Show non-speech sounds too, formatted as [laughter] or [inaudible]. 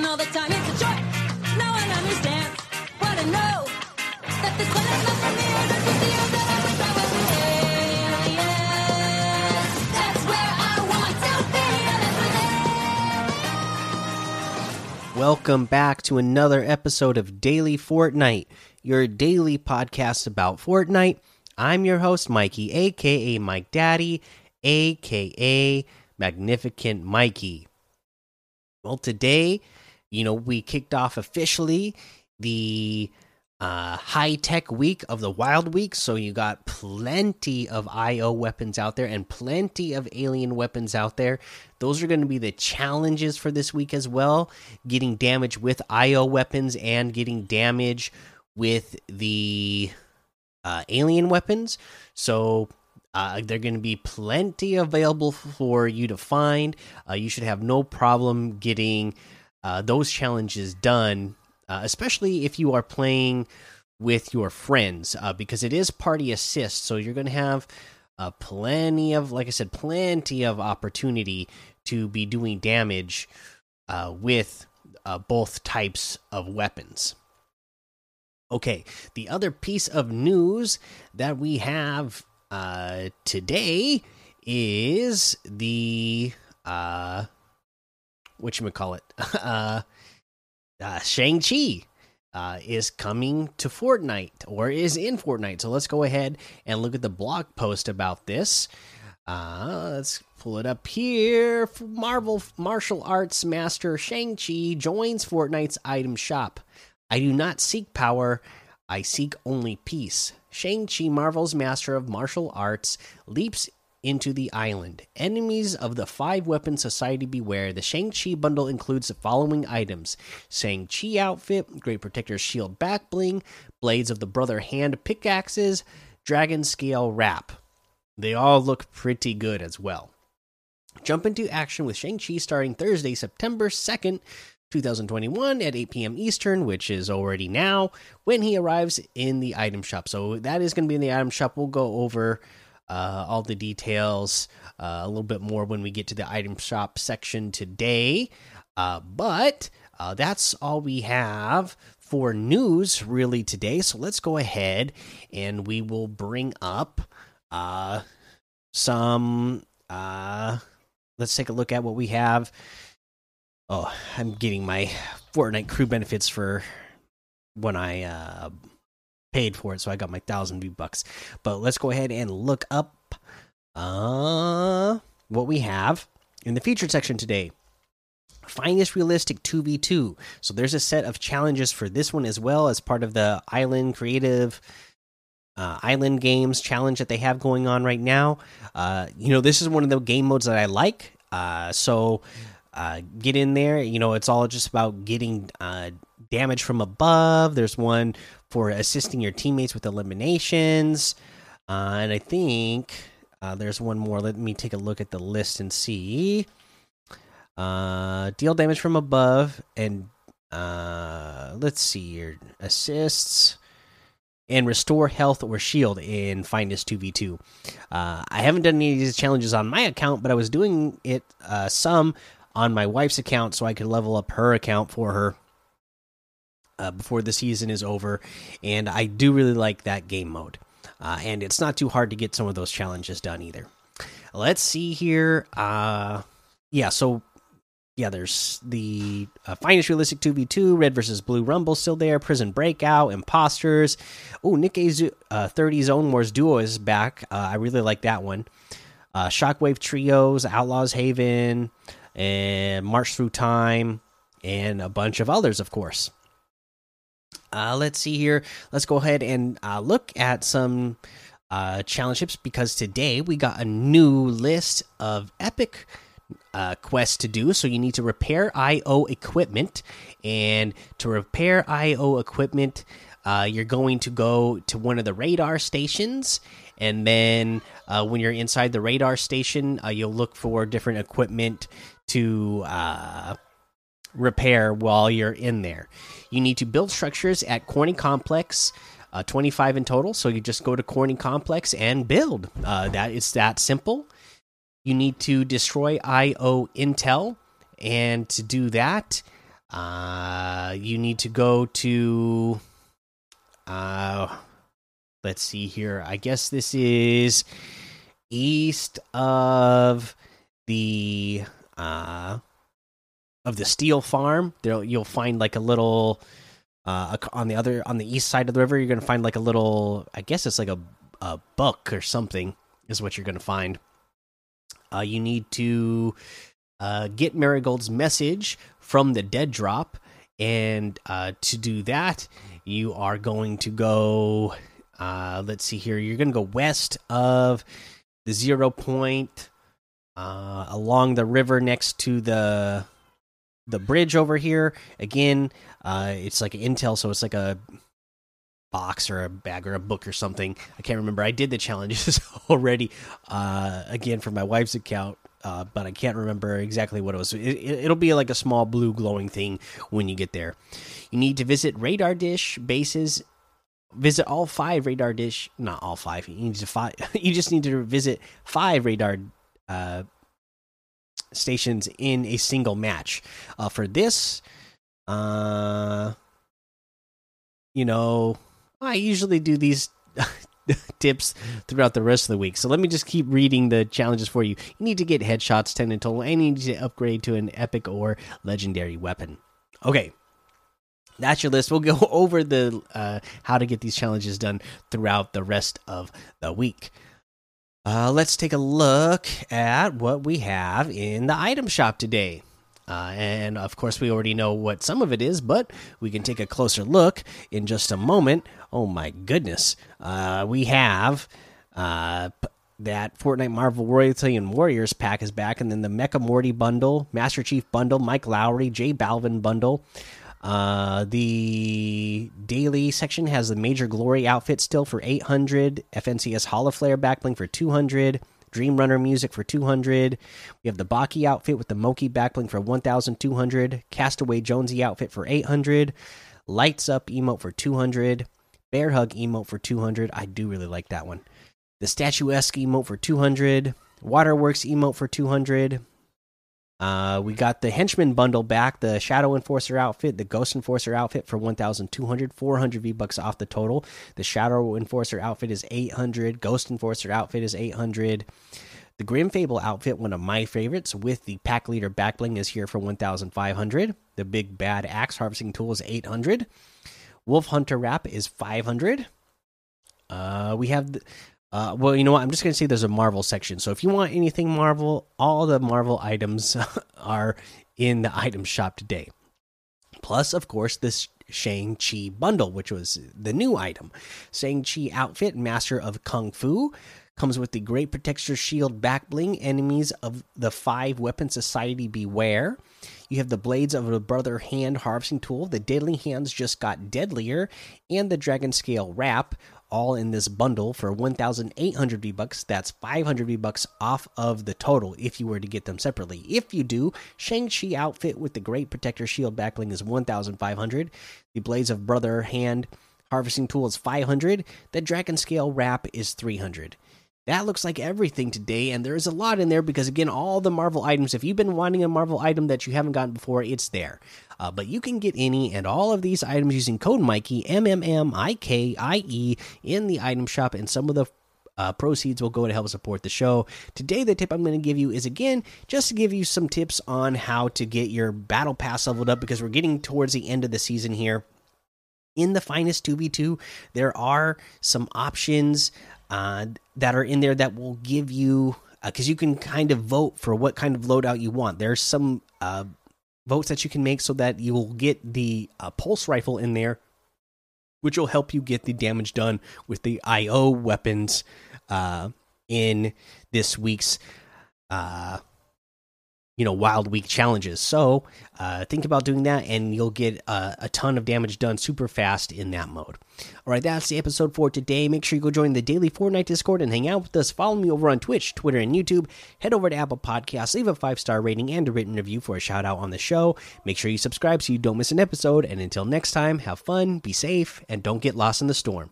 all the time. It's a understands what I know. That this one is not for me. The I. That's Welcome back to another episode of Daily Fortnite, your daily podcast about Fortnite. I'm your host, Mikey, aka Mike Daddy, aka Magnificent Mikey. Well, today, you know, we kicked off officially the uh, high tech week of the Wild Week. So you got plenty of IO weapons out there and plenty of alien weapons out there. Those are going to be the challenges for this week as well. Getting damage with IO weapons and getting damage with the uh, alien weapons. So uh, they're going to be plenty available for you to find. Uh, you should have no problem getting uh, those challenges done, uh, especially if you are playing with your friends, uh, because it is party assist. So you're going to have uh, plenty of, like I said, plenty of opportunity to be doing damage with both types of weapons. Okay, the other piece of news that we have uh, today is the uh, what you call it, [laughs] uh, uh, Shang Chi. Uh, is coming to Fortnite or is in Fortnite. So let's go ahead and look at the blog post about this. Uh, let's pull it up here. Marvel martial arts master Shang-Chi joins Fortnite's item shop. I do not seek power, I seek only peace. Shang-Chi, Marvel's master of martial arts, leaps into the island. Enemies of the Five Weapon Society beware. The Shang-Chi bundle includes the following items Shang-Chi outfit, Great Protector's shield back bling, Blades of the Brother hand pickaxes, Dragon Scale wrap. They all look pretty good as well. Jump into action with Shang-Chi starting Thursday, September 2nd 2021 at 8 p.m. Eastern, which is already now when he arrives in the item shop. So that is going to be in the item shop. We'll go over uh, all the details uh, a little bit more when we get to the item shop section today. Uh, but uh, that's all we have for news really today. So let's go ahead and we will bring up uh, some. Uh, let's take a look at what we have Oh, I'm getting my Fortnite crew benefits for when I uh, paid for it, so I got my thousand V bucks. But let's go ahead and look up uh, what we have in the featured section today. Finest realistic 2v2. So there's a set of challenges for this one as well as part of the Island Creative uh, Island Games challenge that they have going on right now. Uh, you know, this is one of the game modes that I like. Uh, so uh, get in there. You know, it's all just about getting uh, damage from above. There's one for assisting your teammates with eliminations, uh, and I think uh, there's one more. Let me take a look at the list and see. Uh, deal damage from above, and uh, let's see your assists. And restore health or shield in Finest 2v2. I haven't done any of these challenges on my account, but I was doing it some on my wife's account so I could level up her account for her uh, before the season is over. And I do really like that game mode. Uh, and it's not too hard to get some of those challenges done either. Let's see here. Uh, yeah, so yeah, there's the uh, finest realistic 2v2, Red versus Blue Rumble still there, Prison Breakout, Imposters. Oh, Nick A uh, 30 Zone Wars Duo is back. Uh, I really like that one. Uh, Shockwave Trios, Outlaws Haven, and March Through Time, and a bunch of others, of course. Uh, let's see here. Let's go ahead and uh, look at some uh, because today we got a new list of epic uh, quests to do. So you need to repair IO equipment, and to repair IO equipment, uh, you're going to go to one of the radar stations, and then uh, when you're inside the radar station, uh, you'll look for different equipment to uh, repair while you're in there. You need to build structures at Corny Complex. Uh, 25 in total, so you just go to Corny Complex and build. Uh, that is that simple. You need to destroy IO Intel, and to do that, Uh, you need to go to. Uh, let's see here. I guess this is east of the uh of the steel farm. There you'll find like a little uh on the other on the east side of the river. You're gonna find like a little. I guess it's like a a book or something is what you're gonna find. Uh, you need to uh, get Marigold's message from the dead drop, and uh, to do that, you are going to go. Uh, let's see here. You're going to go west of the zero point, uh, along the river next to the the bridge over here. Again, uh, it's like intel, so it's like a box or a bag or a book or something. I can't remember. I did the challenges [laughs] already uh, again for my wife's account, uh, but I can't remember exactly what it was. It, will be like a small blue glowing thing when you get there. You need to visit radar dish bases. Visit all five radar dish, not all five. You need to five. [laughs] You just need to visit five radar uh, stations in a single match. Uh, for this, uh, you know, I usually do these [laughs] tips throughout the rest of the week. So let me just keep reading the challenges for you. You need to get headshots 10 in total, and you need to upgrade to an epic or legendary weapon. Okay. That's your list. We'll go [laughs] over the uh, how to get these challenges done throughout the rest of the week. Uh, let's take a look at what we have in the item shop today. Uh, and of course, we already know what some of it is, but we can take a closer look in just a moment. Oh my goodness. Uh, we have uh, that Fortnite Marvel Royalty and Warriors pack is back, and then the Mecha Morty bundle, Master Chief bundle, Mike Lowry, J Balvin bundle. Uh, the daily section has the Major Glory outfit still for 800, FNCS Holoflare backbling for 200. Dream Runner music for 200. We have the Baki outfit with the Moki backbling for 1200. Castaway Jonesy outfit for 800. Lights Up emote for 200. Bear Hug emote for 200. I do really like that one. The Statuesque emote for 200. Waterworks emote for 200. Uh, we got the henchman bundle back, the Shadow Enforcer outfit, the Ghost Enforcer outfit for 1,200, 400 V bucks off the total. The Shadow Enforcer outfit is 800, Ghost Enforcer outfit is 800. The Grim Fable outfit, one of my favorites, with the Pack Leader backbling, is here for 1,500. The Big Bad Axe Harvesting Tool is 800. Wolf Hunter Wrap is 500. Uh, we have the, uh, well, you know what? I'm just going to say there's a Marvel section. So if you want anything Marvel, all the Marvel items [laughs] are in the item shop today. Plus, of course, this Shang-Chi bundle, which was the new item. Shang-Chi outfit, Master of Kung Fu, comes with the Great Protector Shield back bling. Enemies of the Five Weapon Society beware. You have the Blades of the Brother Hand harvesting tool. The Deadly Hands just got deadlier, and the Dragon Scale wrap all in this bundle for 1800 V-bucks. That's 500 V-bucks off of the total if you were to get them separately. If you do, Shang-Chi outfit with the Great Protector Shield backbling is 1500. The Blades of Brother Hand harvesting tool is 500. The Dragon Scale wrap is 300. That looks like everything today, and there's a lot in there because, again, all the Marvel items, if you've been wanting a Marvel item that you haven't gotten before, it's there. Uh, but you can get any and all of these items using code Mikey, M M M I K I E, in the item shop, and some of the uh, proceeds will go to help support the show. Today, the tip I'm going to give you is again just to give you some tips on how to get your battle pass leveled up because we're getting towards the end of the season here. In the finest 2v2, there are some options uh, that are in there that will give you because uh, you can kind of vote for what kind of loadout you want. There's some uh, votes that you can make so that you will get the uh, pulse rifle in there, which will help you get the damage done with the IO weapons uh, in this week's you know wild week challenges. So uh, think about doing that and you'll get uh, a ton of damage done super fast in that mode. All right that's the episode for today. Make sure you go join the daily fortnite discord and hang out with us. Follow me over on twitch twitter and youtube. Head over to apple podcasts leave a five star rating and a written review for a shout out on the show. Make sure you subscribe so you don't miss an episode. And until next time have fun be safe and don't get lost in the storm